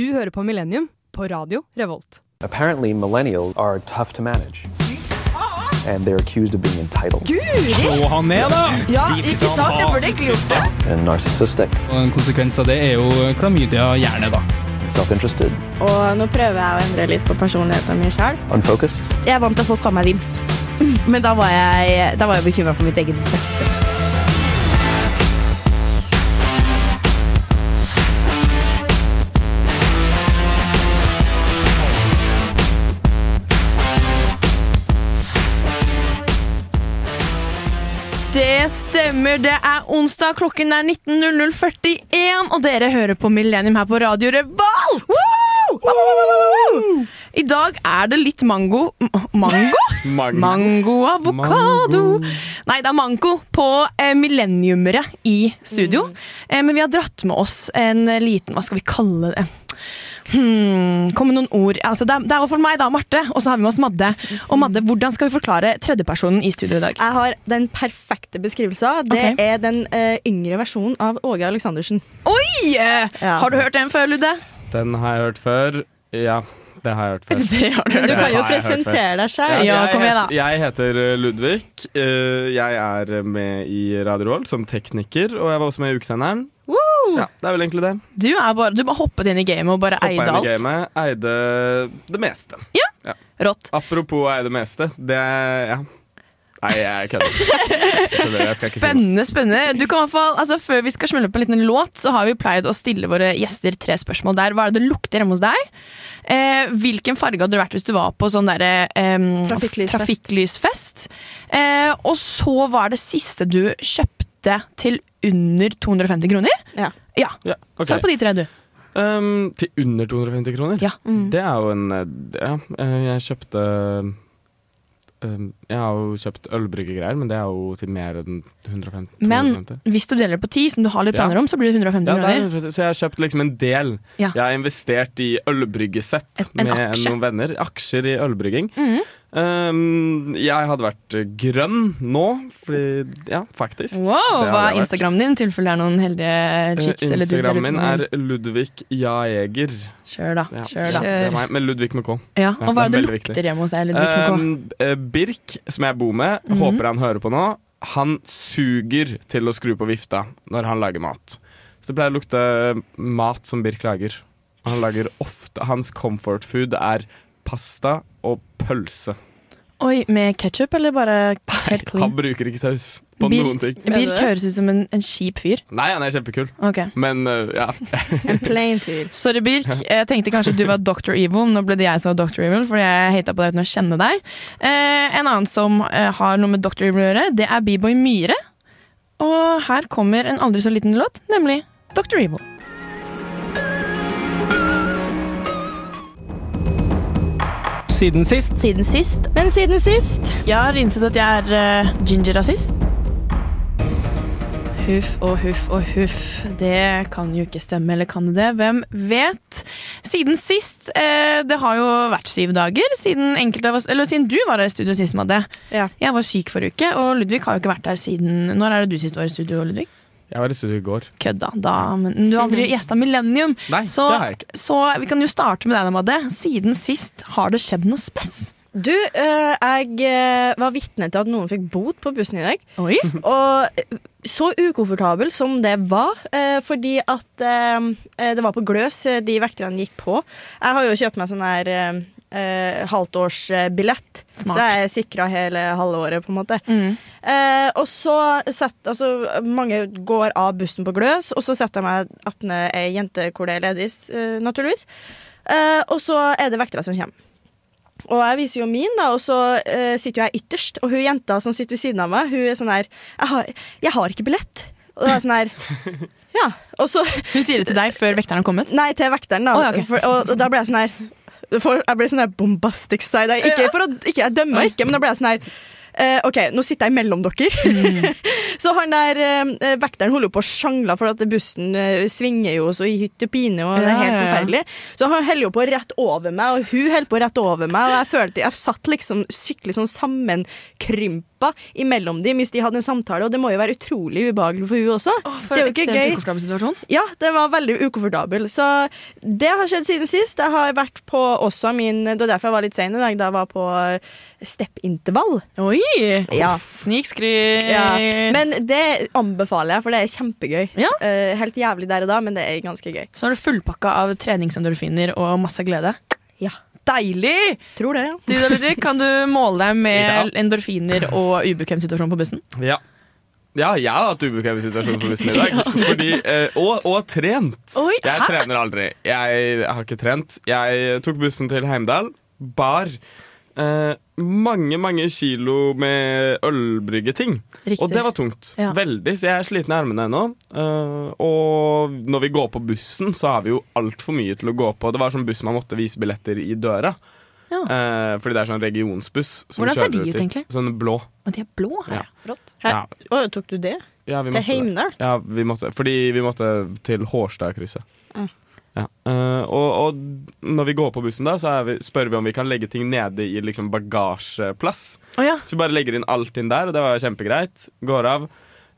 Du hører på Millennium på radio Revolt. Apparently, millennials are tough to manage. And they're accused of being entitled Slå han ned, da! Ja, ikke sant? Jeg burde ikke gjort det. and narcissistic, Og En konsekvens av det er jo klamydia gjerne, da. self interested, Og nå prøver jeg å endre litt på personligheten min sjøl. unfocused. Jeg er vant til at folk kaller meg Vims, men da var jeg, da var jeg bekymra for mitt eget beste. Stemmer, det er onsdag, klokken er 19.0041, og dere hører på Millennium her på Radio Revolt! I dag er det litt mango Mango? Mango avokado. Nei, det er mango på eh, millenniumere i studio. Eh, men vi har dratt med oss en liten Hva skal vi kalle det? Hmm, kom med noen ord. Altså, det, er, det er i meg, da, Marte, og så har vi med oss Madde. Og Madde, Hvordan skal vi forklare tredjepersonen i studio i dag? Jeg har den perfekte beskrivelsen. Det okay. er den uh, yngre versjonen av Åge Aleksandersen. Oi! eh, Ja. Har du hørt den før, Ludde? Den har jeg hørt før. Ja, det har jeg hørt før. Det har du Men du kan jo hørt presentere deg sjøl. Ja, het- Jeg heter Ludvig. Eh, Jeg er med i Radio Roll som tekniker, og jeg var også med i Ukesenderen. Ja, det er vel egentlig det. Du, er bare, du bare hoppet inn i gamet og bare Hoppet eide inn i alt. gamet, eide det meste. Ja, Rått. Apropos eie det meste, det er Ja. Nei, jeg kødder. Jeg kødder, jeg skal ikke si noe. Spennende, spennende. Du kan i hvert fall, altså Før vi skal smelle opp en liten låt, så har vi pleid å stille våre gjester tre spørsmål der. Hva er det det lukter hjemme hos deg? Eh, hvilken farge hadde du vært hvis du var på sånn derre em, Trafikklysfest. trafikklysfest? Eh, og så hva er det siste du kjøpte til under 250 kroner? Ja. Ja, Ja, okay. Svar på de tre, du. Um, til under 250 kroner? Ja. Det er jo en eh, Ja, eh, jeg kjøpte um, Jeg har jo kjøpt ølbryggegreier, men det er jo til mer enn 150. Men 250. hvis du deler det på ti, som du har litt Ja. planer om, så blir det 150 Ja, det er, kroner. 150, så jeg har kjøpt liksom en del. Ja. Jeg har investert i ølbryggesett med aksje. noen venner. Aksjer i ølbrygging. Mhm. Um, jeg hadde vært grønn nå, fordi Ja, faktisk. Wow, Hva er. Instagrammen din, i tilfelle det er noen heldige Eh, chicks? Uh, Instagrammen min er Ludvig Jaeger. Kjør, da. Ja, Kjør, da. Det er meg, med Ludvig med K. Ja, og hva er det er lukter hjemme hos deg? Ludvig med K? Um, Birk, som jeg bor med, Mhm. håper han hører på nå. Han suger til å skru på vifta når han lager mat. Så det pleier å lukte mat som Birk lager. Han lager ofte Hans comfort food er pasta og pølse. Oi, Med ketsjup, eller bare helt clean? Nei, Han bruker ikke saus på Bir- noen ting. Birk høres ut som en, en kjip fyr. Nei, han er kjempekul, Ok. men uh, ja. En plain fyr. Sorry, Birk. Jeg tenkte kanskje du var Dr. Evil. Nå ble det jeg som var Dr. Evil, fordi jeg hata på deg uten å kjenne deg. Eh, en annen som eh, har noe med Dr. Evil å gjøre, det er B-boy Myhre. Og her kommer en aldri så liten låt, nemlig Dr. Evil. Siden sist. Siden sist. Men siden sist Jeg har innsett at jeg er uh, ginger-rasist. Huff og huff og huff. Det kan jo ikke stemme, eller kan det det? Hvem vet? Siden sist eh, Det har jo vært syv dager siden enkelte av oss Eller siden du var her i studio sist, Madde. Ja. Jeg var syk forrige uke, og Ludvig har jo ikke vært her siden Når er det du sist var i studio, Ludvig? Jeg var i studio i går. Kødda. Da, men du har aldri gjesta Millennium. Nei, Så, det har jeg ikke. så vi kan jo starte med deg, da, Siden sist har det skjedd noe spess. Du, øh, jeg eh, var vitne til at noen fikk bot på bussen i dag. Oi. Og så ukomfortabel som det var, øh, fordi at eh, det var på gløs de vekterne gikk på. Jeg har jo kjøpt meg sånn her eh, halvtårsbillett. Smart. så jeg er sikra hele halvåret, på en måte. Mm. Eh, og så setter altså, Mange går av bussen på gløs, og så setter jeg meg attmed ei jente hvor det er ledig, eh, naturligvis. Eh, og så er det vektere som kommer. Og jeg viser jo min, da, og så eh, sitter jo jeg ytterst. Og hun jenta som sitter ved siden av meg, hun er sånn her Jeg har, jeg har ikke billett. Og da er jeg sånn her Ja. Og så Hun sier det til deg før vekteren har kommet. Nei, til vekteren, da. Oh, okay. For, og, og, da ble jeg sånn her for, Jeg ble sånn her bombastic side. Ikke for å ikke, Jeg dømmer ikke, men da ble jeg sånn her eh, OK, nå sitter jeg mellom dere. Mm. så han der eh, vekteren holder jo på å sjangle, for at bussen eh, svinger jo så i hytt og pine, og det er helt forferdelig. Så han holder jo på rett over meg, og hun holder på rett over meg, og jeg følte jeg satt liksom skikkelig sånn sammenkrympa stoppa imellom dem hvis de hadde en samtale, og det må jo være utrolig ubehagelig for hun også. For det er jo ikke gøy. ukomfortabel situasjon. Ja, det var veldig ukomfortabel. Så det har skjedd siden sist. Jeg har vært på også min Det var derfor jeg var litt sein i dag, da jeg var på steppintervall. Oi! Ja. Snikskryt. Ja. Men det anbefaler jeg, for det er kjempegøy. Ja. Eh, helt jævlig der og da, men det er ganske gøy. Så er du fullpakka av treningsendorfiner og masse glede. Deilig! Tror det, ja. Du da, Ludvig, kan du måle deg med Ja. endorfiner og ubekvem situasjon på bussen? Ja. Ja, jeg har hatt ubekvem situasjon på bussen i dag. Fordi, eh, og, og trent. Oi, Jeg trener aldri. Jeg har ikke trent. Jeg tok bussen til Heimdal, bar eh, mange, mange kilo med ølbryggeting. Riktig. Og det var tungt. Ja. Veldig. Så jeg er sliten i armene ennå. Eh, og når vi går på bussen, så har vi jo altfor mye til å gå på. Det var sånn buss man måtte vise billetter i døra. Ja. Eh, fordi det er sånn regionsbuss. Som Hvordan ser de ut, egentlig? Sånn blå. Og de er blå her. Ja. Rått. Ja. Å, tok du det? Ja, vi Til. Heimdal? Ja, vi måtte, fordi vi måtte til Hårstadkrysset. Mm. Ja. Uh, og, og når vi går på bussen, da, så vi, spør vi om vi kan legge ting nede i liksom bagasjeplass. Oh, ja. Så vi bare legger inn alt inn der, og det var kjempegreit. Går av.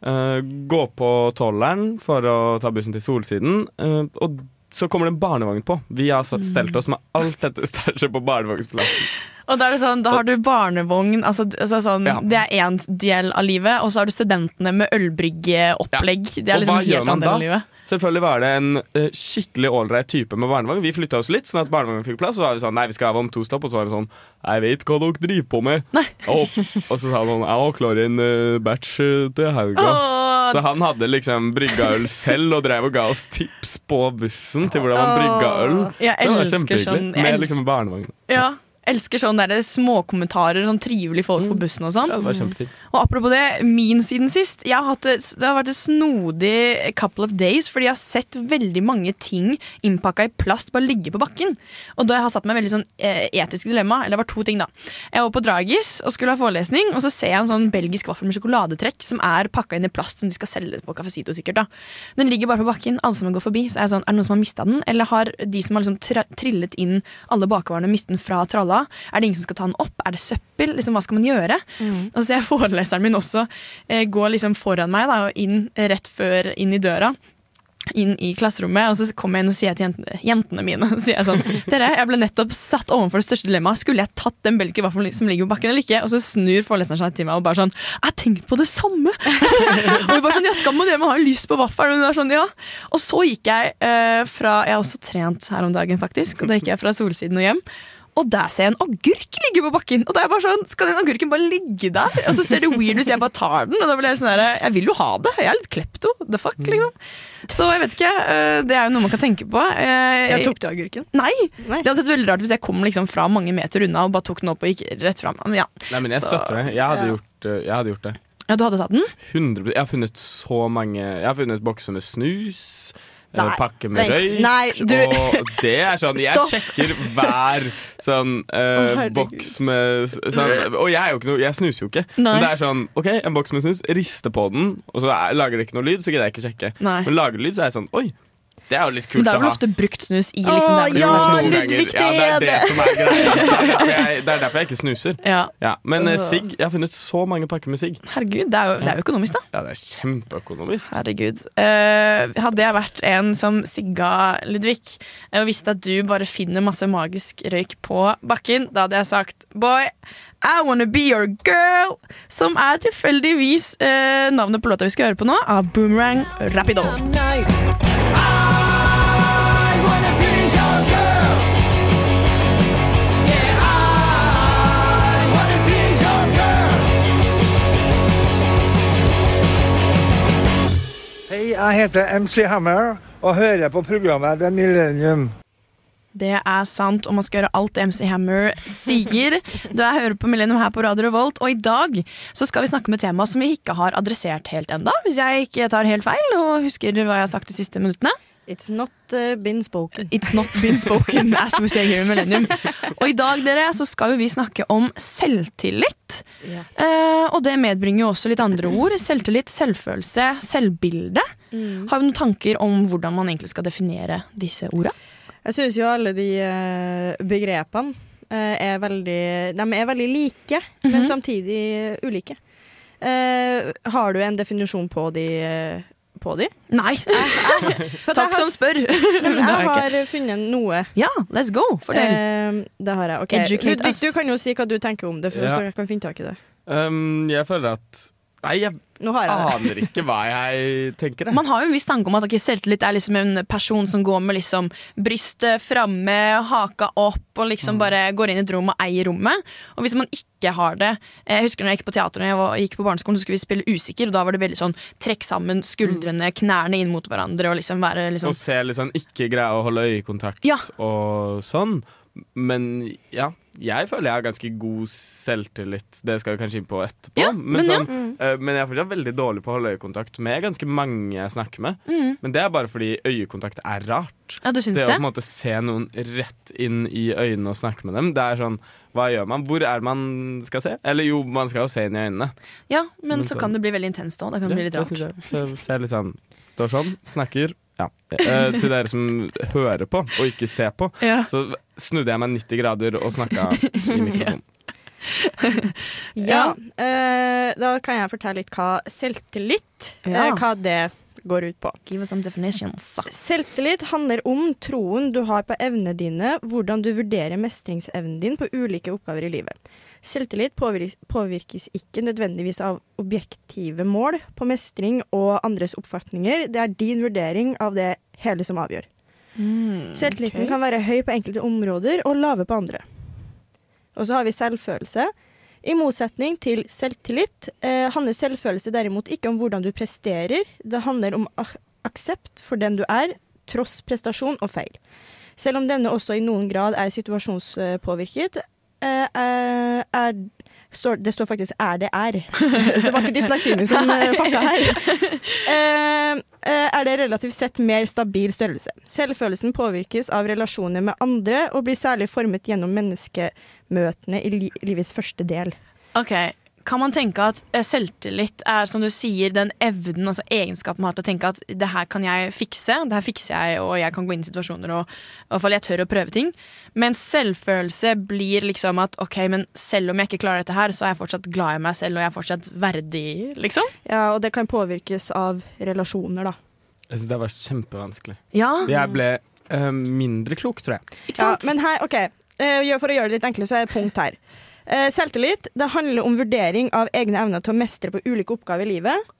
Uh, går på tolleren for å ta bussen til Solsiden. Uh, og så kommer det en barnevogn på. Vi har stelt oss med alt dette stæsjet på barnevognsplassen. Og da er det sånn, da har du barnevogn, altså, altså sånn, Ja. det er én del av livet, og så har du studentene med ølbryggeopplegg. Det er liksom helt da? av livet. Selvfølgelig var det en uh, skikkelig ålreit type med barnevogn. Vi flytta oss litt, sånn at barnevognen fikk plass. Så var vi sånn, nei, vi skal av om to stopp. Og så var det sånn, jeg vet hva dere driver på med. Og, og så sa han sånn, jeg har klar en uh, batch eh, til helga. Oh. Så han hadde liksom brygga øl selv og drev og ga oss tips på bussen til hvordan man brygga øl. Jeg Så det var kjempehyggelig. sånn- Med liksom barnevogn. ja, elsker sånne der småkommentarer, sånn trivelige folk på bussen og sånn. Ja, det var kjempefint. Og apropos det, min siden sist. Jeg har hatt et, det har vært et snodig couple of days, fordi jeg har sett veldig mange ting innpakka i plast bare ligge på bakken. Og da har jeg satt meg veldig sånn eh, etisk dilemma. Eller det var to ting, da. Jeg var på Dragis og skulle ha forelesning, og så ser jeg en sånn belgisk vaffel med sjokoladetrekk som er pakka inn i plast som de skal selge på Cafecito, sikkert. da. Den ligger bare på bakken, alle som går forbi. Så er jeg sånn, er det noen som har mista den, eller har de som har liksom trillet inn alle bakvarene, mistet den fra tralla? Er det ingen som skal ta den opp? Er det søppel? Liksom, hva skal man gjøre? Og så ser jeg foreleseren min også eh, gå liksom foran meg da, og inn rett før inn i døra. Inn i klasserommet, og så kommer jeg inn og sier til jentene, jentene mine sier jeg sånn, Dere, jeg ble nettopp satt overfor det største dilemmaet. Skulle jeg tatt den vaffelen som ligger på bakken, eller ikke? Og så snur foreleseren seg til meg og bare sånn Jeg har tenkt på det samme! og vi bare sånn, ja, skal man det? Man har jo lyst på vaffel. Og, sånn, ja. og så gikk jeg eh, fra Jeg har også trent her om dagen, faktisk. Og da gikk jeg fra Solsiden og hjem. Og der ser jeg en agurk ligge på bakken. Og da er jeg bare sånn, Skal den agurken bare ligge der? Og så ser det weird ut hvis jeg bare tar den. Og da blir jeg sånn der, Jeg vil jo ha det. Jeg er litt klepto. The fuck, liksom. Så jeg vet ikke. øh, Det er jo noe man kan tenke på. Eh, Jeg tok du agurken? Nei! Nei. Det hadde sett veldig rart hvis jeg kom liksom fra mange meter unna og bare tok den opp og gikk rett fram. Men ja. Nei, men jeg Så- støtter det. Jeg hadde, ja. gjort, eh, jeg hadde gjort det. ja, du hadde tatt den? 100 Jeg har funnet så mange Jeg har funnet bokser med snus. Nei. Pakke med røyk. Nei, du- Og det er sånn Jeg Stopp. sjekker hver sånn eh, boks med sånn, Og jeg noe Jeg snuser jo ikke. Nei. Men det er sånn OK, en boks med snus, riste på den, og så er, lager det ikke noe lyd, så gidder jeg ikke sjekke. Nei. Men lager det lyd, så er jeg sånn Oi, det er jo litt kult Men kult det er vel ofte brukt snus i liksom Åh, ja. Ludvig. Ja, det er det som er greia. Det er derfor jeg, det er derfor jeg ikke snuser. Ja, Ja, men uh, sigg Jeg har funnet så mange pakker med sigg. herregud, det er jo, det er jo økonomisk, da. Ja, det er kjempeøkonomisk. Herregud. Uh, hadde jeg vært en som sigga Ludvig og visste at du bare finner masse magisk røyk på bakken, da hadde jeg sagt boy, I wanna be your girl, som er tilfeldigvis eh, navnet på låta vi skal høre på nå, av Boomerang Rapido. Jeg heter MC Hammer og hører på programmet The Millennium. Det er sant, og man skal gjøre alt MC Hammer sier. Du er hører på Millennium her på Radio Revolt, og i dag så skal vi snakke om et tema som vi ikke har adressert helt enda, hvis jeg ikke tar helt feil og husker hva jeg har sagt de siste minuttene. It's not uh, been spoken. It's not been spoken, as we say here in Millennium. Og i dag dere, så skal jo vi snakke om selvtillit. Yeah. Uh, og det medbringer jo også litt andre ord. Selvtillit, selvfølelse, selvbilde. Har vi noen tanker om hvordan man egentlig skal definere disse orda? Jeg syns jo alle de uh, begrepene eh, er veldig De er veldig like, men samtidig ulike. Har du en definisjon på de? På de? Nei. Takk som spør. Nei, jeg har funnet noe. Ja, let's go. Fortell. Uh, det har jeg. Okay. Educate us. du kan jo si hva du tenker om det, for Ja. så jeg kan finne tak i det. Um, jeg føler at Nei, jeg jeg aner ikke hva jeg tenker. Jeg. Man har jo en viss tanke om at okay, selvtillit er liksom en person som går med liksom brystet framme, haka opp og liksom bare går inn i et rom og eier rommet. Og hvis man ikke har det Jeg husker når jeg gikk på teater og jeg var, gikk på barneskolen, så skulle vi spille usikker, og da var det veldig sånn trekk sammen skuldrene, knærne inn mot hverandre og liksom være liksom Og se sånn ikke greie å holde øyekontakt Ja. og sånn. Men ja, jeg føler jeg har ganske god selvtillit. Det skal vi kanskje inn på etterpå. Ja, men, men ja. sånn, eh, men jeg er fortsatt veldig dårlig på å holde øyekontakt med ganske mange jeg snakker med. Mm. Men det er bare fordi øyekontakt er rart. Ja, du syns Det å på en måte se noen rett inn i øynene og snakke med dem, det er sånn Hva gjør man? Hvor er det man skal se? Eller jo, man skal jo se inn i øynene. Ja, men, Men så så, kan det bli veldig intenst òg. Det kan bli litt rart. jeg. Så ser litt sånn Står sånn, snakker. Ja. Eh, til dere som hører på og ikke ser på, Ja. så snudde jeg meg 90 grader og snakka i mikrofonen. Ja, eh, Da kan jeg fortelle litt hva selvtillit Ja. eh, Hva det går ut på. Give us some definitions. Selvtillit handler om troen du har på evnene dine, hvordan du vurderer mestringsevnen din på ulike oppgaver i livet. Selvtillit påvirkes, påvirkes ikke nødvendigvis av objektive mål på mestring og andres oppfatninger. Det er din vurdering av det hele som avgjør. Selvtilliten ok. kan være høy på enkelte områder og lave på andre. Og så har vi selvfølelse. I motsetning til selvtillit eh, handler selvfølelse derimot ikke om hvordan du presterer. Det handler om aksept for den du er, tross prestasjon og feil. Selv om denne også i noen grad er situasjonspåvirket, eh, er, er står, Det står faktisk 'er det er'. det var ikke dysleksien min som eh, fucka her. Eh, eh, er det relativt sett mer stabil størrelse. Selvfølelsen påvirkes av relasjoner med andre, og blir særlig formet gjennom menneskemøtene i li livets første del. Ok, Kan man tenke at eh, selvtillit er som du sier, den evnen, altså egenskapen man har til å tenke at det her kan jeg fikse, det her fikser jeg, og jeg kan gå inn i situasjoner og i hvert fall jeg tør å prøve ting. Men selvfølelse blir liksom at ok, men selv om jeg ikke klarer dette her, så er jeg fortsatt glad i meg selv, og jeg er fortsatt verdig, liksom. Ja, og det kan påvirkes av relasjoner, da. Jeg syns det var kjempevanskelig. Ja, Jeg ble uh, mindre klok, tror jeg. ikke Ja, sant? men her, ok, For å gjøre det litt enklere, så er det punkt her. Eh, selvtillit det handler om vurdering av egne evner til å mestre på ulike oppgaver i livet.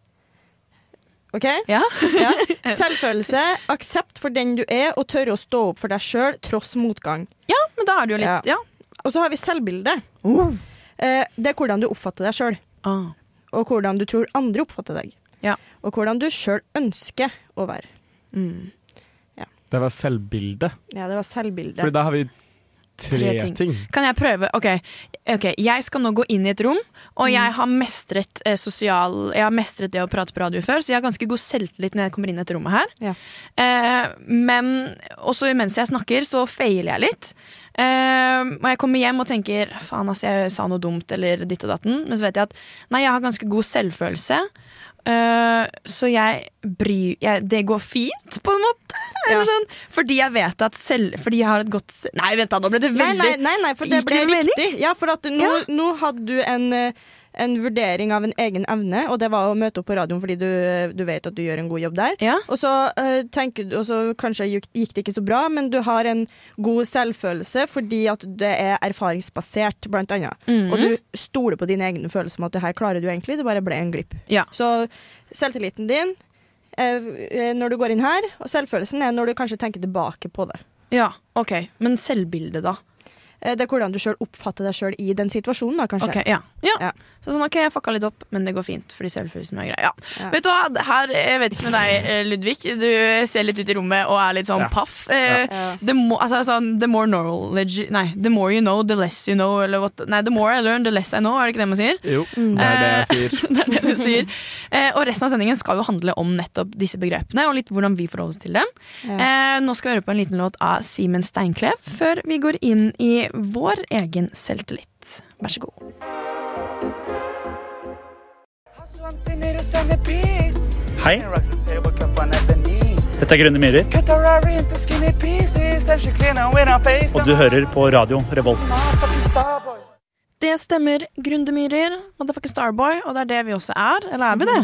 OK? Ja. Ja. Selvfølelse, aksept for den du er, og tørre å stå opp for deg sjøl tross motgang. ja, men da er det jo litt Ja. Og så har vi selvbilde. Oh. Eh, det er hvordan du oppfatter deg sjøl, Ah. og hvordan du tror andre oppfatter deg. Ja. Og hvordan du sjøl ønsker å være. Mm. Det var selvbildet. Ja, det var selvbilde. For da har vi tre, Tre ting. ting. Kan jeg prøve? Ok, ok, jeg skal nå gå inn i et rom, og jeg har mestret eh, sosial Jeg har mestret det å prate på radio før, så jeg har ganske god selvtillit når jeg kommer inn i dette rommet her. Ja. Eh, men også mens jeg snakker, så feiler jeg litt. Eh, og jeg kommer hjem og tenker faen, altså, jeg sa noe dumt eller ditt og datten. Men så vet jeg at nei, jeg har ganske god selvfølelse. Eh, så jeg bryr jeg, Det går fint, på en måte. Ja. sånn. Fordi jeg vet at selv Fordi jeg har et godt Nei, vent da, nå ble det veldig nei, nei, nei, for det ble riktig. Ja, for at nå, Ja. nå hadde du en, eh, en vurdering av en egen evne, og det var å møte opp på radioen fordi du, du vet at du gjør en god jobb der. Ja. Og så uh, du, og så kanskje gikk, det ikke så bra, men du har en god selvfølelse fordi at det er erfaringsbasert, blant annet. Mhm. Og du stoler på dine egne følelser om at det her klarer du egentlig, det bare ble en glipp. Ja. Så selvtilliten din eh, når du går inn her, og selvfølelsen er når du kanskje tenker tilbake på det. Ja, ok. Men selvbildet, da? Eh, Det er hvordan du sjøl oppfatter deg sjøl i den situasjonen, da, kanskje. Okay, ja. ja. Ja. Så sånn, ok, jeg fucka litt opp, men det går fint, fordi selvfølelsen er grei. Ja. Ja. Vet du hva, her, jeg vet ikke med deg, eh, Ludvig. Du ser litt ut i rommet og er litt sånn Ja. paff. Eh, Ja. The, more, altså, sånn, the more knowledge Nei, the more you know, the less you know. Eller what, nei, the more I learn, the less I know. Er det ikke det man sier? Jo, det er det jeg sier. det er det du sier. Uh, og resten av sendingen skal jo handle om nettopp disse begrepene, og litt hvordan vi forholder oss til dem. Uh, nå skal vi høre på en liten låt av Simen Steinklev, før vi går inn i vår egen selvtillit. Vær så god. Hei. Dette er Grønne myrer. Og du hører på radio Revolt. Det stemmer Grundemyrer, motherfucker Starboy, og det er det vi også er. Eller er vi det?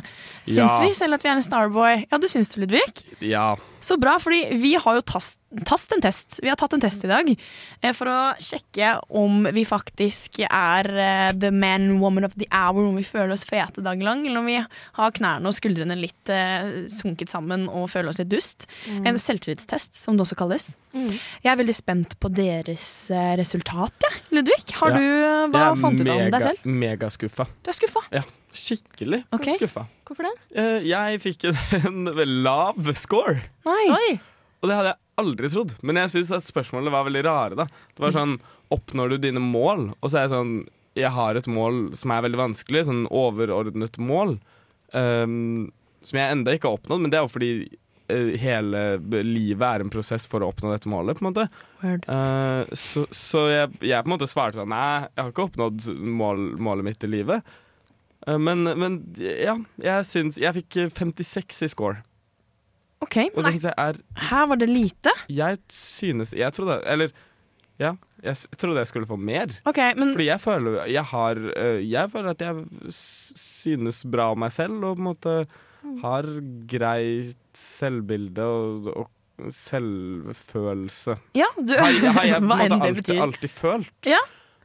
Syns Ja. vi selv at vi er en Starboy? Ja, du syns det, Ludvig? Ja. Så bra, fordi vi har jo tast, tast en test. Vi har tatt en test i dag eh, for å sjekke om vi faktisk er eh, the man woman of the hour, om vi føler oss fete dag lang, eller om vi har knærne og skuldrene litt eh, sunket sammen og føler oss litt dust. En selvtillitstest, som det også kalles. Jeg er veldig spent på deres eh, resultat, ja. Ludvig, har Ja. du, hva fant du ut om deg selv? Jeg er megaskuffa. Du er skuffa. Ja, skikkelig okay. skuffa. Hvorfor det? Eh, Jeg fikk en, en lav score. Nei. Oi! Og det hadde jeg aldri trodd. Men jeg syns at spørsmålene var veldig rare. da Det var sånn Oppnår du dine mål? Og så er jeg sånn Jeg har et mål som er veldig vanskelig, sånn overordnet mål, Um, som jeg enda ikke har oppnådd, men det er jo fordi eh, hele livet er en prosess for å oppnå dette målet, på en måte. Eh, så så jeg, jeg på en måte svarte sånn Nei, jeg har ikke oppnådd mål, målet mitt i livet. Eh, men, men ja, jeg syns Jeg fikk eh, 56 i score. OK. Og det syns jeg er her var det lite. Jeg synes Jeg trodde Eller ja, jeg trodde jeg skulle få mer. Okay, men Fordi jeg føler jeg har øh, Jeg føler at jeg synes bra om meg selv, og på en måte har greit selvbilde og, og selvfølelse. ja, du Har, har jeg på en måte alltid, alltid følt. Ja.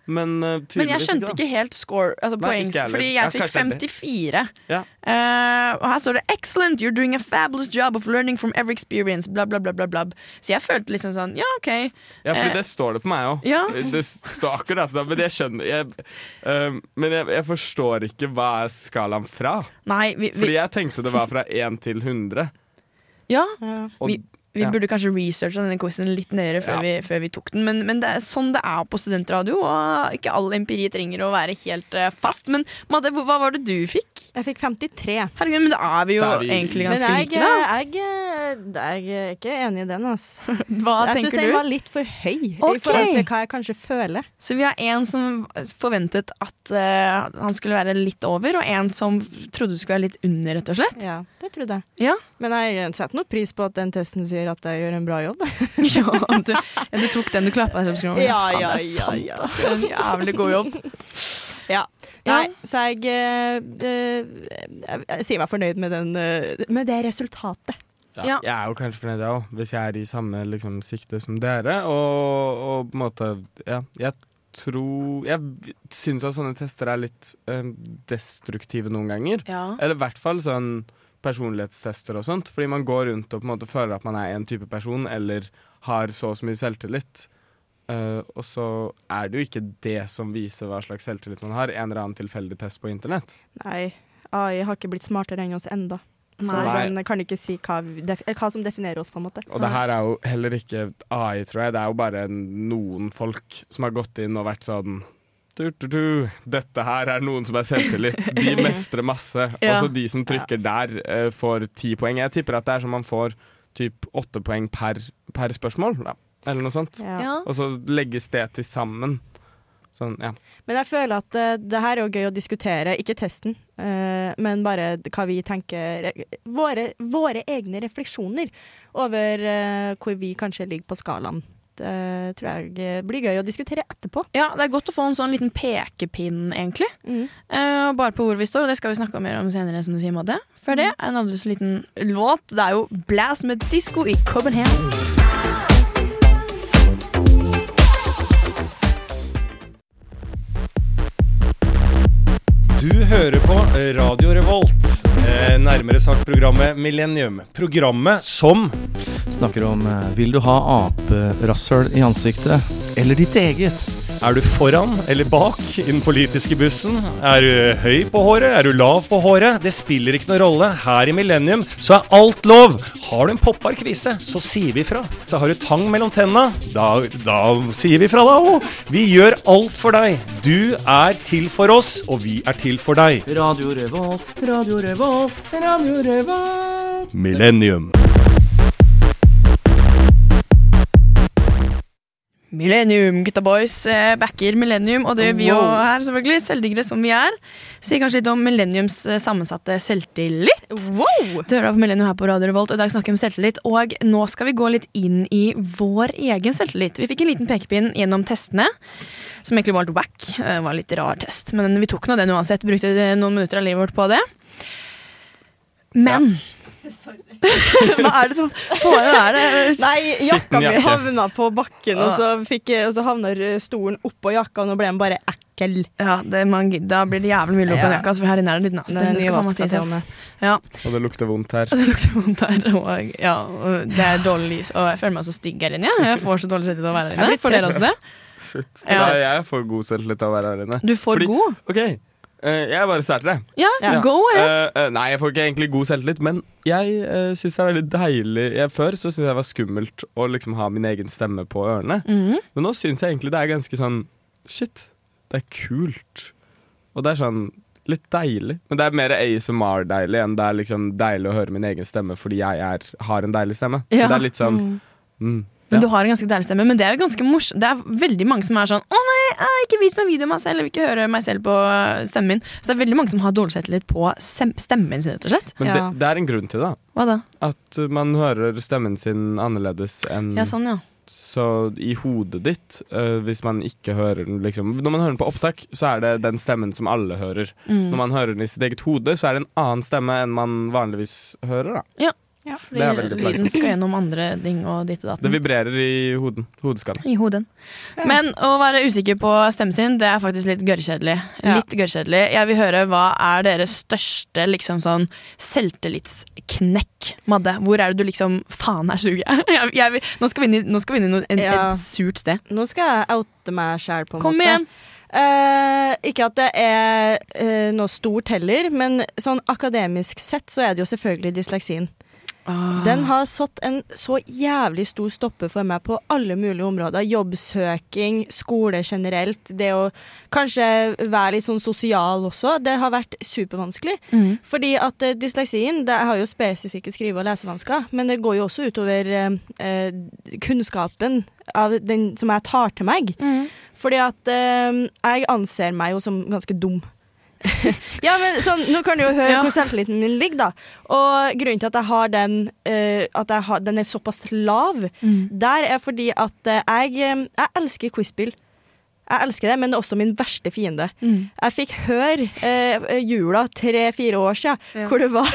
Men uh, Men jeg skjønte ikke helt score, altså Nei, poengs, jeg fordi jeg fikk 54. Ja. Uh, og her står det 'Excellent, you're doing a fabulous job of learning from every experience'. Bla, bla, bla, bla, bla. Så jeg følte liksom sånn, ja, OK. Ja, for uh, det står det på meg òg. ja. Det står akkurat sånn, men jeg skjønner jeg, uh, Men jeg, jeg forstår ikke hva er skalaen fra. Nei, vi, Fordi jeg tenkte det var fra 1 til 100. ja, Ja. Og, vi, vi ja. burde kanskje researche denne quizen litt nøyere før, Ja. vi, før vi tok den. Men, men det er sånn det er på studentradio, og ikke all empiri trenger å være helt uh, fast. Men Madde, hva var det du fikk? Jeg fikk 53. Herregud, men da er vi jo er vi- egentlig ganske jeg, like, da. jeg, jeg, jeg er ikke enig i den, altså. Hva Jeg syns tenker den du? var litt for høy okay. i forhold til hva jeg kanskje føler. Så vi har en som forventet at uh, han skulle være litt over, og en som trodde du skulle være litt under, rett og slett. Ja, det trodde jeg. Ja. Men jeg setter noe pris på at den testen sier at jeg gjør en bra jobb. ja, du, ja, du tok den, du klappa deg selv på skulderen. Ja, ja, det er ja, ja. En jævlig god jobb. Ja. Ja. Nei, så jeg, eh, eh, jeg, jeg sier meg fornøyd med, den, eh, med det resultatet. Ja, Ja. Jeg er jo kanskje fornøyd, jeg òg, hvis jeg er i samme liksom, sikte som dere. Og, og på en måte Ja, jeg tror Jeg syns at sånne tester er litt øh, destruktive noen ganger. Ja. Eller i hvert fall sånn personlighetstester og sånt. Fordi man går rundt og på en måte føler at man er en type person, eller har så og så mye selvtillit. Uh, og så er det jo ikke det som viser hva slags selvtillit man har. En eller annen tilfeldig test på internett. Nei, AI har ikke blitt smartere enn oss enda. Så Nei. den kan ikke si hva, def hva som definerer oss, på en måte. Og det her er jo heller ikke AI, tror jeg. Det er jo bare noen folk som har gått inn og vært sånn du, du, du. Dette her er noen som er selvtillit. De mestrer masse. Ja. Også de som trykker der, uh, får ti poeng. Jeg tipper at det er som man får typ åtte poeng per, per spørsmål. Ja. Eller noe sånt. Ja. Ja. Og så legges det til sammen. Sånn, ja. Men jeg føler at uh, det her er jo gøy å diskutere, ikke testen, uh, men bare hva vi tenker Våre, våre egne refleksjoner over uh, hvor vi kanskje ligger på skalaen. Det tror jeg blir gøy å diskutere etterpå. ja, det er godt å få en sånn liten pekepinn, egentlig. Eh, bare på hvor vi står, og det skal vi snakke mer om senere, som du sier, Madde. Før det, en aldri så liten låt. Det er jo Blast med disko i Copenhagen. Du hører på Radio Revolt, eh, nærmere sagt programmet Millennium. Programmet som Snakker om eh, Vil du ha aperasshøl i ansiktet? Eller ditt eget? Er du foran eller bak i den politiske bussen? Er du høy på håret? Er du lav på håret? Det spiller ikke noen rolle. Her i Millennium så er alt lov. Har du en poppbar kvise, så sier vi fra. Så har du tang mellom tenna, da, da sier vi fra da òg. Vi gjør alt for deg. Du er til for oss, og vi er til for deg. Radio Revolt, Radio Revolt, Radio Revolt. Millennium. Millennium, gutta boys. Eh, backer Millennium, og det gjør vi jo Wow. her, selvfølgelig. Selvdiggere som vi er. Sier kanskje litt om Millenniums eh, sammensatte selvtillit. Wow! Du hører på Millennium her på Radio Revolt, og i dag snakker vi om selvtillit. Og nå skal vi gå litt inn i vår egen selvtillit. Vi fikk en liten pekepinn gjennom testene, som egentlig var litt wack. Det var en litt rar test, men vi tok nå den uansett. Brukte noen minutter av livet vårt på det. Men Hva er det som får det der? Nei, jakka mi havna på bakken, og så, fikk, jeg- og så havna stolen oppå jakka, og nå ble den bare ekkel. Ja, det, man, Da blir det jævlig mye lukt på Ja. jakka, for her inne er det litt nasty. Det er Det skal og Ja, Og det lukter vondt her. og det lukter vondt her. Og, ja, og det er dårlig lys, og jeg føler meg så stygg her inne. Jeg får så dårlig selvtillit av å være her inne. Får dere også det? Shit. Ja. Nei, jeg får god selvtillit av å være her inne. Du får Fordi- god. OK, eh, jeg bare starter, jeg. Ja, Ja. go ahead. Uh, uh, nei, jeg får ikke egentlig god selvtillit, men jeg uh, syns det er veldig deilig jeg, Før så syntes jeg det var skummelt å liksom ha min egen stemme på ørene. Mhm. Men nå syns jeg egentlig det er ganske sånn Shit, det er kult. Og det er sånn litt deilig. Men det er mer ASMR-deilig enn det er liksom deilig å høre min egen stemme fordi jeg er, har en deilig stemme. Ja. Det er litt sånn mm, Men ja. du har en ganske deilig stemme. Men det er jo ganske morsomt. Det er veldig mange som er sånn Å nei, ikke vis meg video av meg selv, jeg vil ikke høre meg selv på øh, stemmen min. Så det er veldig mange som har dårlig selvtillit på stemmen sin, rett og slett. Men Ja. det, det er en grunn til det. Hva da? At man hører stemmen sin annerledes enn Ja, sånn, ja. Så i hodet ditt, uh, hvis man ikke hører den liksom Når man hører den på opptak, så er det den stemmen som alle hører. Mm. Når man hører den i sitt eget hode, så er det en annen stemme enn man vanligvis hører. da Ja. Ja, Det er veldig Lyden skal gjennom andre ting og ditt og Det vibrerer i hoden. Hodeskallen. I hoden. Men å være usikker på stemmen sin, det er faktisk litt gørrkjedelig. Ja. Litt gørrkjedelig. Jeg vil høre hva er deres største liksom sånn selvtillitsknekk, Madde? Hvor er det du liksom Faen, her suger jeg. jeg, jeg vil, nå skal vi inn i, nå skal vi inn i noe, en, Ja. et surt sted. Nå skal jeg oute meg sjæl, på en Kom måte. igjen! Uh, ikke at det er uh, noe stort heller, men sånn akademisk sett så er det jo selvfølgelig dysleksien. Den har satt en så jævlig stor stopper for meg på alle mulige områder. Jobbsøking, skole generelt. Det å kanskje være litt sånn sosial også. Det har vært supervanskelig. Mm. Fordi at eh, dysleksien det har jo spesifikke skrive- og lesevansker, men det går jo også utover eh, eh, kunnskapen av den som jeg tar til meg. Fordi at eh, jeg anser meg jo som ganske dum. Ja, men sånn, Nå kan du jo høre hvor selvtilliten min ligger, da. Og grunnen til at jeg har den uh, At har, den er såpass lav, Mm. der er fordi at eh, jeg, eh, jeg elsker quiz-spill. Jeg elsker det, men det er også min verste fiende. Mm. Jeg fikk høre eh, jula tre-fire år siden, Ja. hvor det var,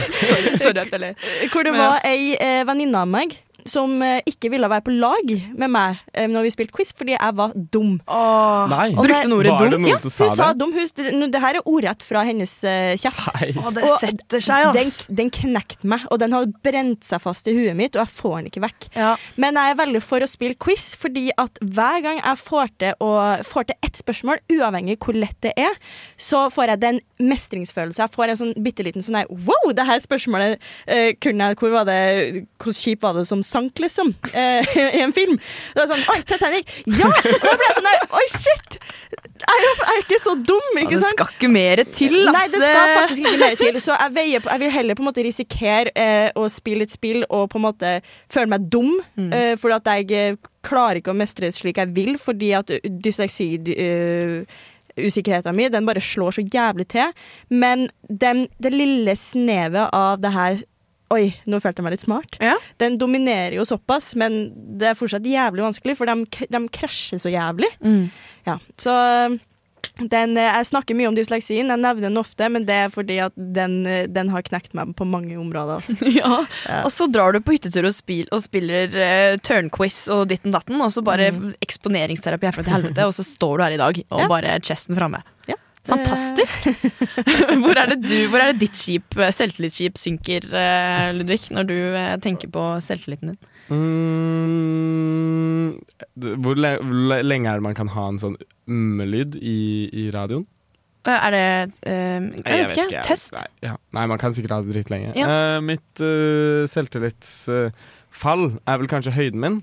Sorry at jeg ler. hvor det Men ja. var ei eh, venninne av meg som eh, ikke ville være på lag med meg eh, når vi spilte quiz, fordi jeg var dum. Nei, Og Brukte hun ordet dum? Ja, hun sa sa dum. Hun, det, det her er ordrett fra hennes uh, kjeft. Nei. Å, det setter seg, Den, ass. den knekte meg, og den har brent seg fast i huet mitt, og jeg får den ikke vekk. Ja. Men jeg er veldig for å spille quiz, fordi at hver gang jeg får til, å, får til ett spørsmål, uavhengig hvor lett det er, så får jeg den mestringsfølelse. Jeg får en sånn bitte liten sånn her Wow, det her spørsmålet uh, kunne jeg Hvor var det Hvor kjip var det som sank, liksom? Eh, I en film. Det var sånn Oi, Titanic! Ja! Og da ble jeg sånn Oi, shit! Jeg er ikke så dum, Ja, sant? det skal ikke mer til, ass. Nei, det skal faktisk ikke mer til. Så jeg, på, jeg vil heller på en måte risikere eh, å spille et spill og på en måte føle meg dum, Mm. eh, fordi at jeg eh, klarer ikke å mestre det slik jeg vil, fordi at dysleksi uh, Usikkerheten min den bare slår så jævlig til. Men den, det lille snevet av det her Oi, nå følte jeg meg litt smart. Ja. Den dominerer jo såpass, men det er fortsatt jævlig vanskelig, for de, de krasjer så jævlig. Mm. Ja, så den, eh, jeg snakker mye om dysleksien, jeg nevner den ofte, men det er fordi at den, eh, den har knekt meg på mange områder. Altså. Ja. Ja. Og så drar du på hyttetur og, spil, og spiller uh, turnquiz og ditten datten, og så bare eksponeringsterapi herfra til helvete, og så står du her i dag og Ja. bare chesten framme. Ja. Fantastisk! hvor, er det du, hvor er det ditt skip, selvtillitsskip synker, eh, Ludvig, når du eh, tenker på selvtilliten din? Mm, hvor, le hvor le- lenge er det man kan ha en sånn mm-lyd i, i radioen? Eh, Er det uh, Jeg, vet ikke. Test? Nei, ja. Nei, man kan sikkert ha det dritlenge. Ja. Uh, mitt uh, selvtillitsfall er vel kanskje høyden min.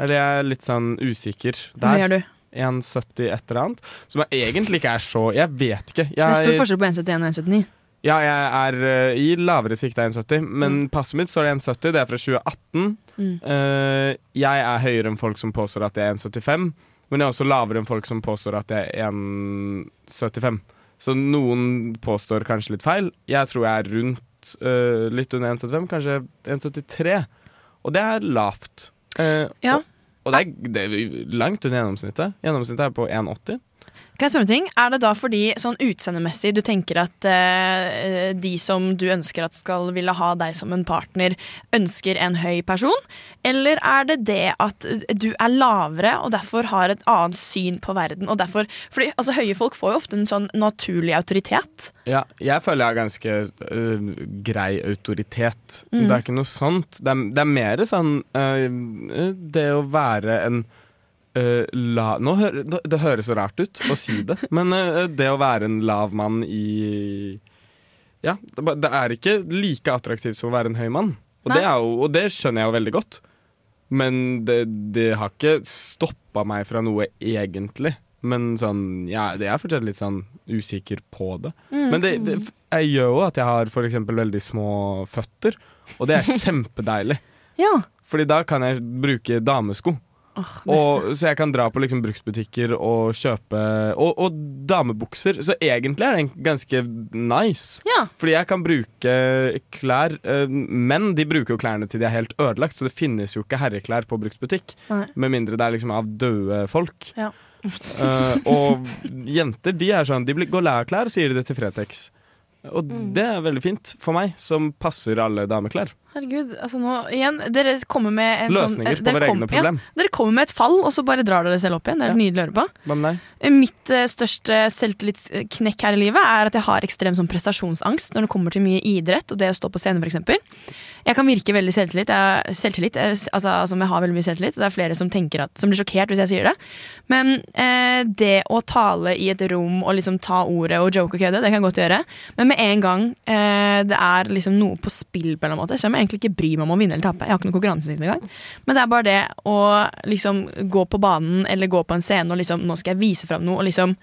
Eller jeg er litt sånn usikker der. gjør du? 1,70 et eller annet. Som jeg egentlig ikke er så Jeg vet ikke. Det er stor forskjell på 1,71 og 1,79. Ja, jeg er uh, i lavere sikte av 1,70, men passet mitt står det 1,70. Det er fra 2018. Mm. Uh, jeg er høyere enn folk som påstår at jeg er 1,75, men jeg er også lavere enn folk som påstår at jeg er 1,75. Så noen påstår kanskje litt feil. Jeg tror jeg er rundt uh, litt under 1,75, kanskje 1,73. Og det er lavt. Ja. Og, og det, er, det er langt under gjennomsnittet. Gjennomsnittet er på 1,80. Kan jeg spørre om ting? Er det da fordi sånn utseendemessig du tenker at eh, de som du ønsker at skal ville ha deg som en partner, ønsker en høy person? Eller er det det at du er lavere og derfor har et annet syn på verden? Og derfor, fordi altså, Høye folk får jo ofte en sånn naturlig autoritet. Ja, jeg føler jeg har ganske uh, grei autoritet. Mm. Det er ikke noe sånt. Det er, det er mer sånn uh, Det å være en øh, la, nå hø, det, det høres så rart ut å si det, men uh, det å være en lav mann i Ja, det, det er ikke like attraktivt som å være en høy mann. Og det, er jo, og det skjønner jeg jo veldig godt. Men det, det har ikke stoppa meg fra noe egentlig. Men sånn, ja, jeg er fortsatt litt sånn usikker på det. Mm. Men jeg gjør jo at jeg har for eksempel veldig små føtter, og det er kjempedeilig. Ja. Fordi da kan jeg bruke damesko. Og, så jeg kan dra på liksom bruksbutikker og kjøpe Og, og damebukser. Så egentlig er det ganske nice. Ja. Fordi jeg kan bruke klær Men Menn de bruker jo klærne til de er helt ødelagt, så det finnes jo ikke herreklær på bruktbutikk. Med mindre det er liksom av døde folk. Ja. uh, og jenter de er sånn De går lei av klær, og sier de det til Fretex. Og Mm. det er veldig fint for meg, som passer alle dameklær. Herregud, altså nå igjen Dere kommer med en Løsninger sånn, på våre egne problem. Ja, dere kommer med et fall, og så bare drar dere selv opp igjen. Det er ja. nydelig å høre på. Hva med deg? Mitt eh, største selvtillitsknekk her i livet er at jeg har ekstrem sånn prestasjonsangst når det kommer til mye idrett og det å stå på scenen, f.eks. Jeg kan virke veldig selvtillit, jeg, selvtillit jeg, altså, som jeg har veldig mye selvtillit. Det er flere som, at, som blir sjokkert hvis jeg sier det. Men eh, det å tale i et rom og liksom ta ordet og joke og kødde, det kan jeg godt gjøre. Men med en gang eh, det er liksom noe på spill, på en eller annen måte, så jeg egentlig ikke bry meg om å vinne eller tape. Jeg har ikke noen konkurranseinstinkt engang. Men det er bare det å liksom gå på banen eller gå på en scene og liksom Nå skal jeg vise fram noe, og liksom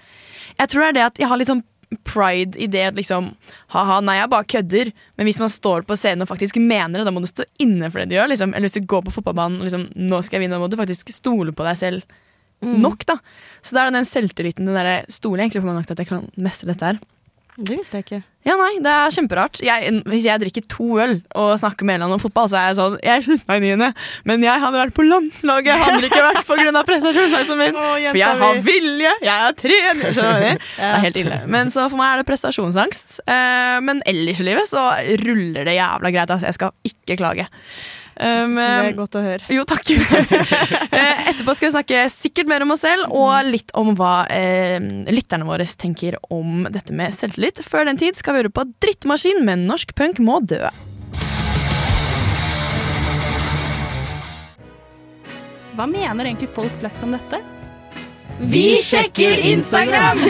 Jeg tror det er det at jeg har liksom pride i det at liksom Ha-ha, nei, jeg bare kødder. Men hvis man står på scenen og faktisk mener det, da må du stå inne for det du gjør. Liksom. Eller hvis du går på fotballbanen og liksom Nå skal jeg vinne, da må du faktisk stole på deg selv nok, da. Så da er det den selvtilliten, den derre Stoler egentlig på meg nok til at jeg kan mestre dette her. Det visste jeg ikke. Ja, nei, det er kjemperart. Jeg, hvis jeg drikker to øl og snakker med Elan om fotball, så er jeg sånn Jeg slutta i niende, men jeg hadde vært på landslaget. Jeg hadde ikke vært av prestasjonsangsten min. For jeg har vilje, jeg er trener. Du? Det er helt ille. Men så for meg er det prestasjonsangst. Eh, men ellers i livet så ruller det jævla greit. Altså. Jeg skal ikke klage. Um, Det er godt å høre. jo, takk. Eh, Etterpå skal vi snakke sikkert mer om oss selv, og litt om hva eh, lytterne våre tenker om dette med selvtillit. Før den tid skal vi høre på Drittmaskin med Norsk punk må dø. Hva mener egentlig folk flest om dette? Vi sjekker Instagram!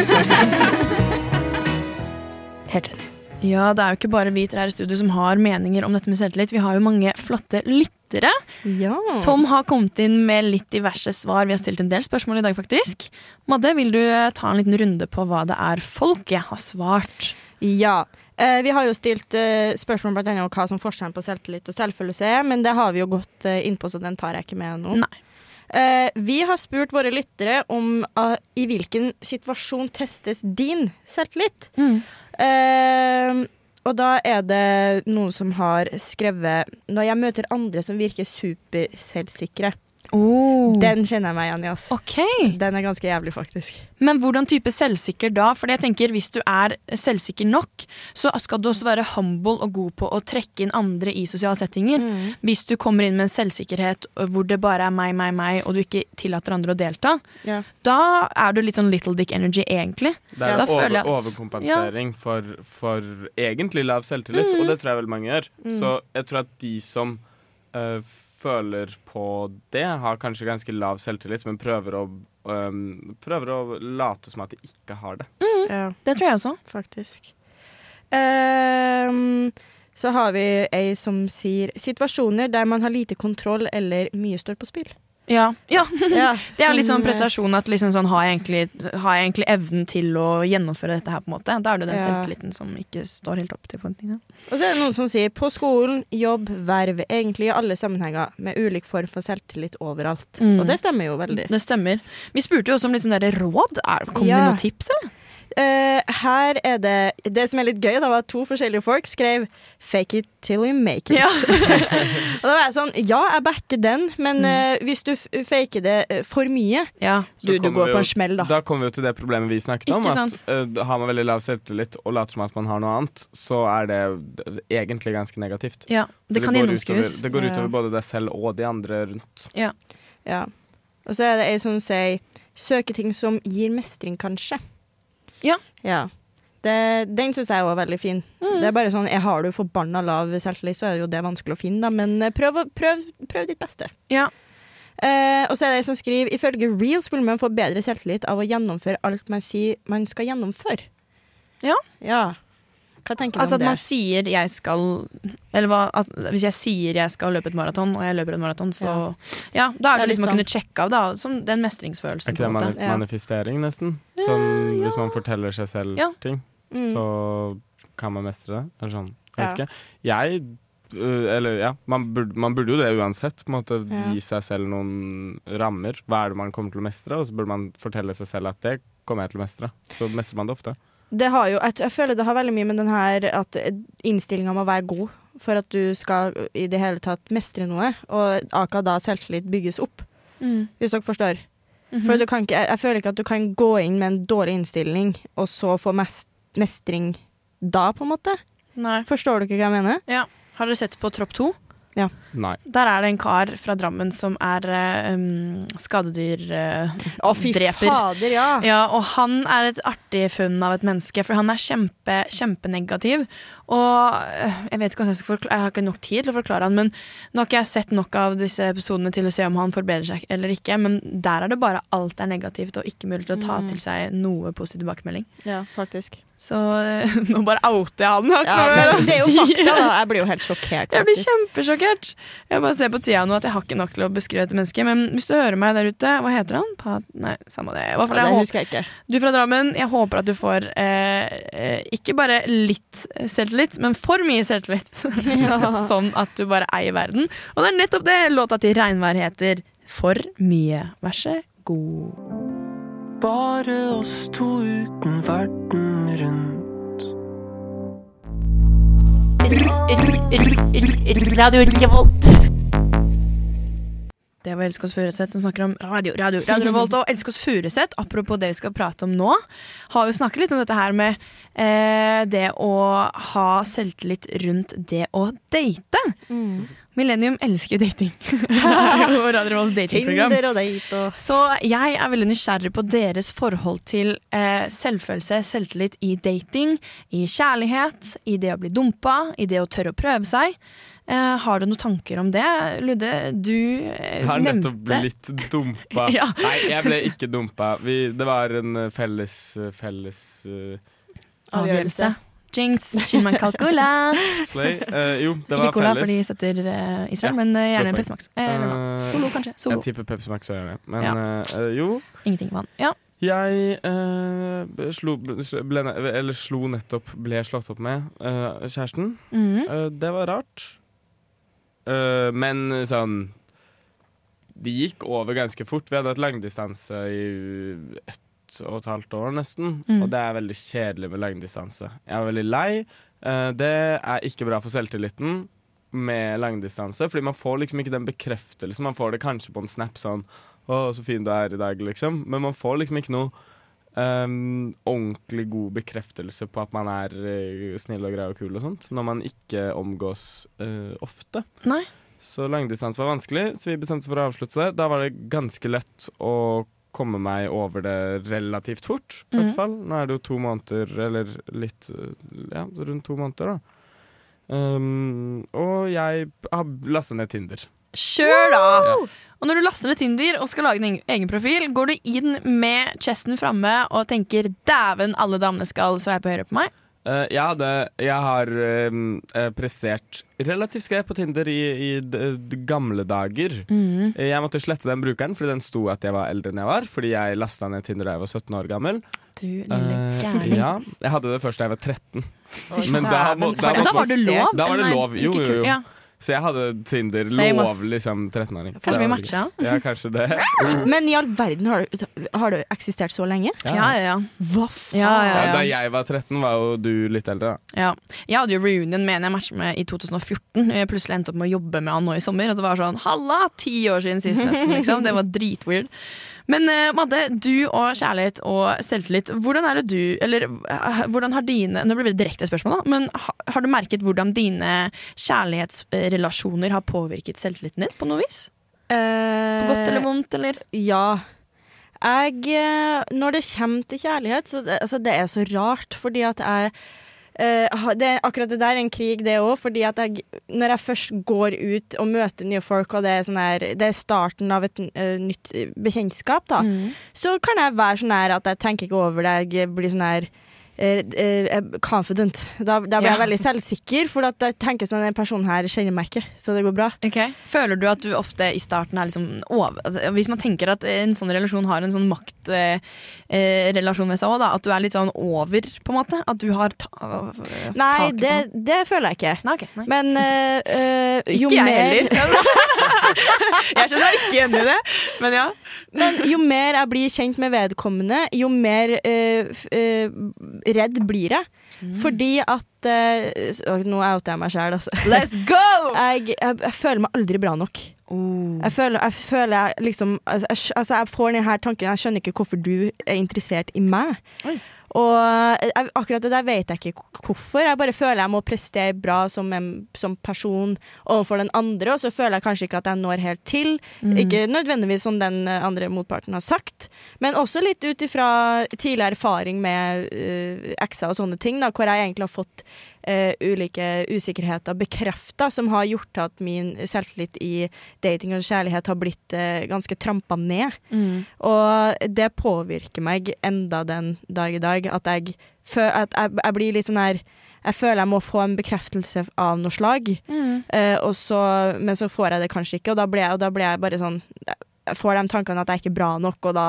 Helt enig. Ja, det er jo ikke bare vi tre her i studio som har meninger om dette med selvtillit. Vi har jo mange flotte lyttere Ja. som har kommet inn med litt diverse svar. Vi har stilt en del spørsmål i dag, faktisk. Madde, vil du eh, ta en liten runde på hva det er folket har svart? Ja. Eh, vi har jo stilt eh, spørsmål blant annet om hva som forskjellen på selvtillit og selvfølelse er, men det har vi jo gått inn på, så den tar jeg ikke med nå. Nei. Eh, vi har spurt våre lyttere om eh, i hvilken situasjon testes din selvtillit. Eh, og da er det noen som har skrevet Når jeg møter andre som virker superselvsikre. Den kjenner jeg meg igjen i. ass. Okay. Den er ganske jævlig, faktisk. Men hvordan type selvsikker da? For jeg tenker Hvis du er selvsikker nok, så skal du også være humble og god på å trekke inn andre i sosiale settinger. Hvis du kommer inn med en selvsikkerhet hvor det bare er meg, meg, meg, og du ikke tillater andre å delta, Ja. da er du litt sånn little dick energy, egentlig. Det er over, overkompensering ja. for, for egentlig lav selvtillit, Mm. og det tror jeg veldig mange gjør. Mm. Så jeg tror at de som øh, føler på det, har kanskje ganske lav selvtillit, men prøver å, um, prøver å late som at de ikke har det. Ja, Det tror jeg også. faktisk. Um, så har vi ei som sier situasjoner der man har lite kontroll eller mye står på spill. Ja. ja. Ja, Det er litt sånn eh, prestasjon at liksom sånn, har, jeg egentlig, har jeg egentlig evnen til å gjennomføre dette her, på en måte? Da er det den Ja. selvtilliten som ikke står helt opp til forventningene. Og så er det noen som sier på skolen, jobb, verv. Egentlig i alle sammenhenger med ulik form for selvtillit overalt. Mm. Og det stemmer jo veldig. Det stemmer. Vi spurte jo også om litt sånn der råd. Kom det noen tips, eller? Eh, her er det Det som er litt gøy, da, var at to forskjellige folk skrev 'fake it till you make it'. Ja. og da var jeg sånn Ja, jeg backer den, men Mm. eh, hvis du faker det eh, for mye Ja. Så Du, du går jo, på en smell, da. Da kommer vi jo til det problemet vi snakket om. At eh, Har man veldig lav selvtillit og later som at man har noe annet, så er det egentlig ganske negativt. ja. Det det kan går gjennomskues. Det går Ja. utover både deg selv og de andre rundt. Ja. Og så er det ei som sier 'søke ting som gir mestring', kanskje. Ja. ja. Det, den syns jeg òg er veldig fin. Mm. Det er bare sånn, jeg Har du forbanna lav selvtillit, så er det jo det vanskelig å finne, da. men eh, prøv, prøv, prøv ditt beste. Ja. Eh, og så er det ei som skriver ifølge Reels vil man få bedre selvtillit av å gjennomføre alt man sier man skal gjennomføre. Ja. Ja. Hva tenker du Altså om at man sier jeg skal Eller hva, at hvis jeg sier jeg skal løpe et maraton, og jeg løper et maraton, så Ja, da er det Det er liksom å kunne sjekke av, da. Som den mestringsfølelsen. Er ikke det mani Ja. manifestering, nesten? Sånn, Hvis man forteller seg selv Ja. ting, Mm. så kan man mestre det? Eller sånn. Jeg vet ikke. Jeg øh, Eller ja, man burde, man burde jo det uansett. På en måte Ja. Gi seg selv noen rammer. Hva er det man kommer til å mestre? Og så burde man fortelle seg selv at det kommer jeg til å mestre. Så mestrer man det ofte. Det har jo, jeg, jeg føler det har veldig mye med den her at innstillinga må være god for at du skal i det hele tatt mestre noe, og aka da selvtillit bygges opp, Mm. hvis dere forstår. Mhm. For du kan ikke, jeg, jeg føler ikke at du kan gå inn med en dårlig innstilling, og så få mest, mestring da, på en måte. Nei. Forstår du ikke hva jeg mener? Ja. Har dere sett på Tropp 2? Nei. Der er det en kar fra Drammen som er eh, um, skadedyrdreper. Å, fy fader, ja! Ja, og han er et artig funn av et menneske, for han er kjempe, kjempenegativ. Og øh, jeg vet ikke om jeg skal forklare, jeg har ikke nok tid til å forklare han, men nå har ikke jeg sett nok av disse episodene til å se om han forbedrer seg eller ikke, men der er det bare alt er negativt og ikke mulig til å ta Mm. til seg noe positiv tilbakemelding. Ja, faktisk. Så øh, nå bare outer jeg han. Ja, det er jo fakta, da. Jeg blir jo helt sjokkert, Jeg blir kjempesjokkert. Jeg bare ser på tida nå at jeg har ikke nok til å beskrive dette mennesket. Men hvis du hører meg der ute, hva heter han? Pa Nei, samme det. Ja, det husker jeg ikke. du fra Drammen, jeg håper at du får eh, eh, ikke bare litt selvtillit, men for mye selvtillit. sånn at du bare eier verden. Og det er nettopp det låta til Regnvær heter. For mye. Vær så god. Bare oss to uten verden rundt. Radio Revolt. Det var Elskås Furuseth som snakker om radio, radio, radio Revolt. Og Elskås Furuseth, apropos det vi skal prate om nå, har jo snakket litt om dette her med eh, det å ha selvtillit rundt det å date. Millennium elsker dating. Er. Tinder og date og Så jeg er veldig nysgjerrig på deres forhold til eh, selvfølelse, selvtillit i dating, i kjærlighet, i det å bli dumpa, i det å tørre å prøve seg. Eh, har du noen tanker om det? Ludde, du eh, Jeg har nettopp blitt dumpa. Ja. Nei, jeg ble ikke dumpa. Vi, det var en felles, felles, uh, avgjørelse. avgjørelse. Jinx, Shinman Calcula. slay. Uh, jo, det var Ikke cola, for de støtter uh, Israel, Ja, men uh, gjerne Pepsi Max. Eller noe. Solo, kanskje. Solo. Jeg tipper Pepsi Max er det. Men Ja. jo, Ingenting vann. Ja. jeg slo, ble, eller slo nettopp Ble slått opp med kjæresten. Mhm. Eh, det var rart. Men sånn Det gikk over ganske fort. Vi hadde et langdistanse i ett og et halvt år nesten. Mm. Og det er veldig kjedelig med langdistanse. Jeg er veldig lei. Eh, det er ikke bra for selvtilliten med langdistanse, fordi man får liksom ikke den bekreftelsen. Man får det kanskje på en snap sånn 'Å, så fin du er i dag', liksom. Men man får liksom ikke noe um, ordentlig god bekreftelse på at man er eh, snill og grei og kul og sånt, når man ikke omgås uh, ofte. Nei. Så langdistanse var vanskelig, så vi bestemte oss for å avslutte det. Da var det ganske lett å komme meg over det relativt fort, i Mhm. hvert fall. Nå er det jo to måneder, eller litt Ja, rundt to måneder, da. Um, og jeg har lasta ned Tinder. Kjør, da! Ja. Og når du laster ned Tinder og skal lage en egen- egen profil, går du inn med chesten framme og tenker 'dæven, alle damene skal sveipe høyre på meg'? Eh, jeg, hadde, jeg har uh, prestert relativt greit på Tinder i, i d d gamle dager. Eh, Jeg måtte slette den brukeren fordi den sto at jeg var eldre enn jeg var. Fordi jeg lasta ned Tinder da jeg var 17 år gammel. Du lille Eh, ja, jeg hadde det først da jeg var 13. Men da, må, da, da var det lov? Da var det lov, jo, jo, jo. Så jeg hadde Tinder Same, som ass. liksom 13-åring. Kanskje vi matcha? Ja, kanskje det. Men i all verden, har du, har du eksistert så lenge? Ja. Ja, ja, ja. Hva faen? Ja, ja, Ja, ja. da jeg var 13, var jo du litt eldre. da. Ja. Jeg hadde jo reunion med en jeg matchet med i 2014. Jeg plutselig endte opp med å jobbe med han nå i sommer. Og det var sånn, halla, ti år siden sist nesten, liksom. Det var dritweird. Men eh, Madde, du og kjærlighet og selvtillit, hvordan er det du Eller eh, hvordan har dine Nå blir det direkte spørsmål, da. Men ha, har du merket hvordan dine kjærlighetsrelasjoner har påvirket selvtilliten din på noe vis? På godt eller vondt, eller? Ja. Jeg, eh, når det kommer til kjærlighet, så det, altså, det er så rart, fordi at jeg eh, det, akkurat det der er en krig, det òg. Fordi at jeg, når jeg først går ut og møter nye folk, og det er, sånn her, det er starten av et eh, nytt eh, bekjentskap, da, så kan jeg være sånn her at jeg tenker ikke over det. Jeg blir sånn her eh, eh, confident. Da, da blir jeg veldig selvsikker, for at jeg tenker sånn den personen her kjenner meg ikke, så det går bra. Føler du at du ofte i starten er liksom over Hvis man tenker at en sånn relasjon har en sånn maktrelasjon eh, med seg òg, at du er litt sånn over, på en måte? At du har ta Nei, taket det, på det føler jeg ikke. Men eh, eh, jo Ikke jeg heller. Jeg skjønner meg ikke enig i det, men ja. Men jo mer jeg blir kjent med vedkommende, jo mer eh, eh, redd blir jeg. Mm. Fordi at eh, så- Nå outer jeg meg sjæl, altså. Let's go! Jeg, jeg, jeg føler meg aldri bra nok. Oh. Jeg føler, jeg føler jeg liksom altså jeg, altså får denne tanken Jeg skjønner ikke hvorfor du er interessert i meg. Og jeg, akkurat det der vet jeg ikke hvorfor. Jeg bare føler jeg må prestere bra som, en, som person overfor den andre, og så føler jeg kanskje ikke at jeg når helt til. Mm. Ikke nødvendigvis som den eh, andre motparten har sagt, men også litt ut ifra tidligere erfaring med uh, ekser og sånne ting, da, hvor jeg egentlig har fått eh, ulike usikkerheter bekrefta, som har gjort at min selvtillit i dating og kjærlighet har blitt eh, ganske trampa ned. Mm. Og det påvirker meg enda den dag i dag. At jeg, at jeg, jeg blir litt sånn her Jeg føler jeg må få en bekreftelse av noe slag, Mm. eh, og så, men så får jeg det kanskje ikke, og da blir jeg, jeg bare sånn Jeg får de tankene at jeg ikke er bra nok, og da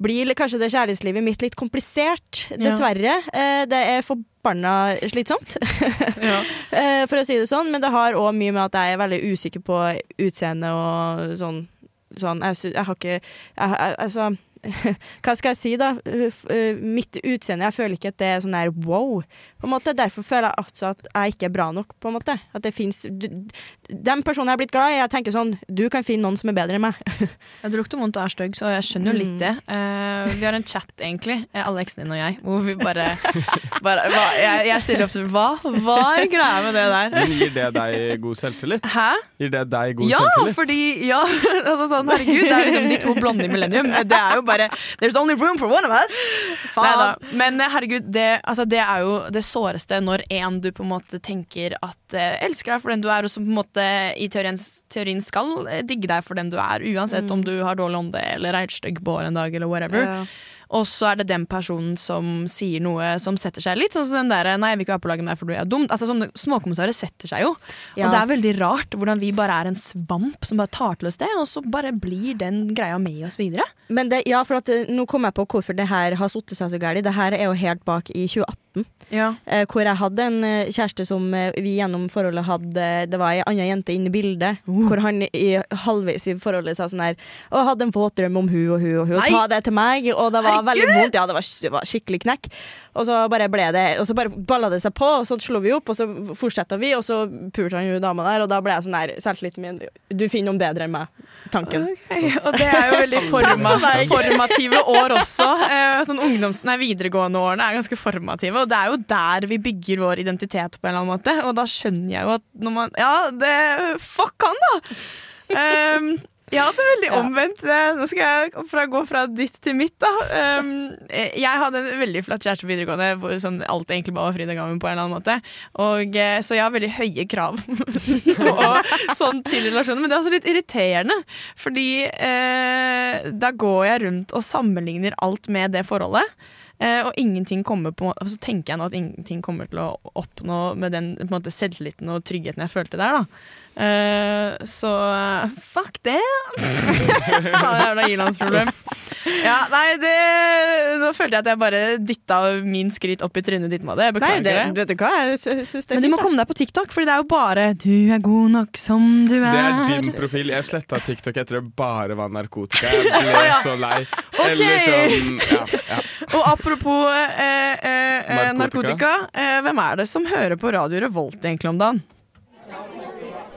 blir kanskje det kjærlighetslivet mitt litt komplisert, dessverre. Ja. det er forbanna slitsomt, ja. for å si det sånn, men det har òg mye med at jeg er veldig usikker på utseende og sånn. sånn. Jeg, jeg har ikke jeg, jeg, Altså hva skal jeg si, da? Eh, Mitt utseende, jeg føler ikke at det er sånn der wow. På en måte. Derfor føler jeg altså at jeg ikke er bra nok. på en måte. At det finnes, Den personen jeg har blitt glad i, jeg tenker sånn Du kan finne noen som er bedre enn meg. Ja, du lukter vondt og er stygg, så jeg skjønner jo litt det. Uh, vi har en chat, egentlig, Alexen din og jeg, hvor vi bare, bare hva, jeg, jeg stiller opp til Hva? Hva er greia med det der? Men gir det deg god selvtillit? Hæ? Gir det deg god Ja, selvtillit? fordi Ja, altså sånn, herregud, det er liksom de to blonde i Millennium. Det er jo bare There's only room for one of us! Men eh, herregud, det, altså, det er jo det såreste når en du på en måte tenker at eh, elsker deg for den du er, og som på en måte i teorien, teorien skal eh, digge deg for den du er, uansett Mm. om du har dårlig ånde eller er et stygg på hår en dag, eller whatever. Ja. Og så er det den personen som sier noe som setter seg litt sånn som den der 'nei, jeg vil ikke være på laget med deg for du er dum'. Altså Sånne småkommentarer setter seg jo. Ja. Og det er veldig rart hvordan vi bare er en svamp som bare tar til oss det, og så bare blir den greia med oss videre. Men det, ja, for at, eh, nå kom jeg på hvorfor det her har satt seg så galt. Det her er jo helt bak i 2018. Ja. Eh, hvor jeg hadde en eh, kjæreste som eh, vi gjennom forholdet hadde Det var ei anna jente inne i bildet. Hvor han i halvveis i forholdet sa sånn her Og hadde en våt drøm om hun og hun og hun, og sa det til meg. Og det var veldig vondt. Ja, det var, det var skikkelig knekk. Og så bare ble det Og så bare balla det seg på, og så slo vi opp, og så fortsetta vi, og så pulte han jo dama der, og da ble jeg sånn der Selvtilliten min Du finner noen bedre enn meg. Tanken. Og det er jo veldig forma formative år også. Eh, sånn ungdoms, nei, videregående årene er ganske formative, og det er jo der vi bygger vår identitet på en eller annen måte. Og da skjønner jeg jo at når man Ja, det Fuck han, da! Um, Jeg er veldig omvendt. Eh, Nå skal jeg fra, gå fra ditt til mitt, da. Um, eh, jeg hadde en veldig flatt kjæreste på videregående hvor som alt egentlig bare var fryd og gammen på en eller annen måte. Og, eh, så jeg har veldig høye krav og, sånn til relasjoner. Men det er også litt irriterende, fordi eh, da går jeg rundt og sammenligner alt med det forholdet. Eh, og ingenting kommer på Så tenker jeg nå at ingenting kommer til å oppnå med den måte, selvtilliten og tryggheten jeg følte der. da så eh, fuck det! Ja, Jævla ilandsproblem. Ja, nei, det Nå følte jeg at jeg bare dytta min skryt opp i trynet ditt, Madde. Jeg beklager Nei, det. vet du hva? Jeg synes det er Men du må fint, komme deg på TikTok, Fordi det er jo bare 'du er god nok som du er'. Det er din profil. Jeg sletta TikTok etter det bare var narkotika. Jeg ble så lei. Eller sånn ja, ja. Og apropos eh, eh, eh, Narkotika. narkotika, eh, hvem er det som hører på Radio Revolt egentlig om dagen?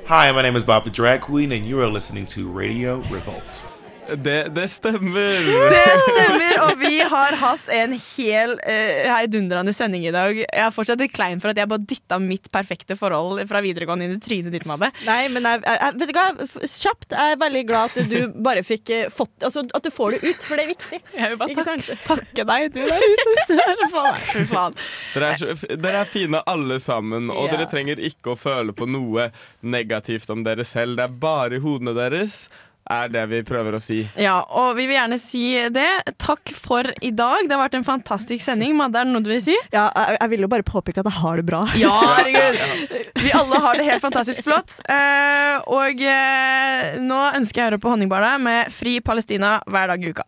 Hi, my name is Bob the Drag Queen, and you are listening to Radio Revolt. Det, det stemmer. Det stemmer, og vi har hatt en hel uh, heidundrende sending i dag. Jeg er fortsatt litt klein for at jeg bare dytta mitt perfekte forhold fra videregående inn i trynet ditt, Madde. Nei, men jeg, jeg, jeg, vet du hva? Kjapt. Jeg er veldig glad at du bare fikk uh, fått Altså at du får det ut, for det er viktig. Jeg vil bare takke, takke deg, du der ute. Søren faen. Dere er, så, dere er fine alle sammen, og Ja. dere trenger ikke å føle på noe negativt om dere selv. Det er bare i hodene deres, er det vi prøver å si. Ja, og vi vil gjerne si det. Takk for i dag. Det har vært en fantastisk sending. Madde, er det noe du vil si? Ja, jeg, jeg vil jo bare påpeke at jeg har det bra. Ja, herregud. Vi alle har det helt fantastisk flott. Eh, og eh, nå ønsker jeg å høre på Honningbarna med Fri Palestina hver dag i uka.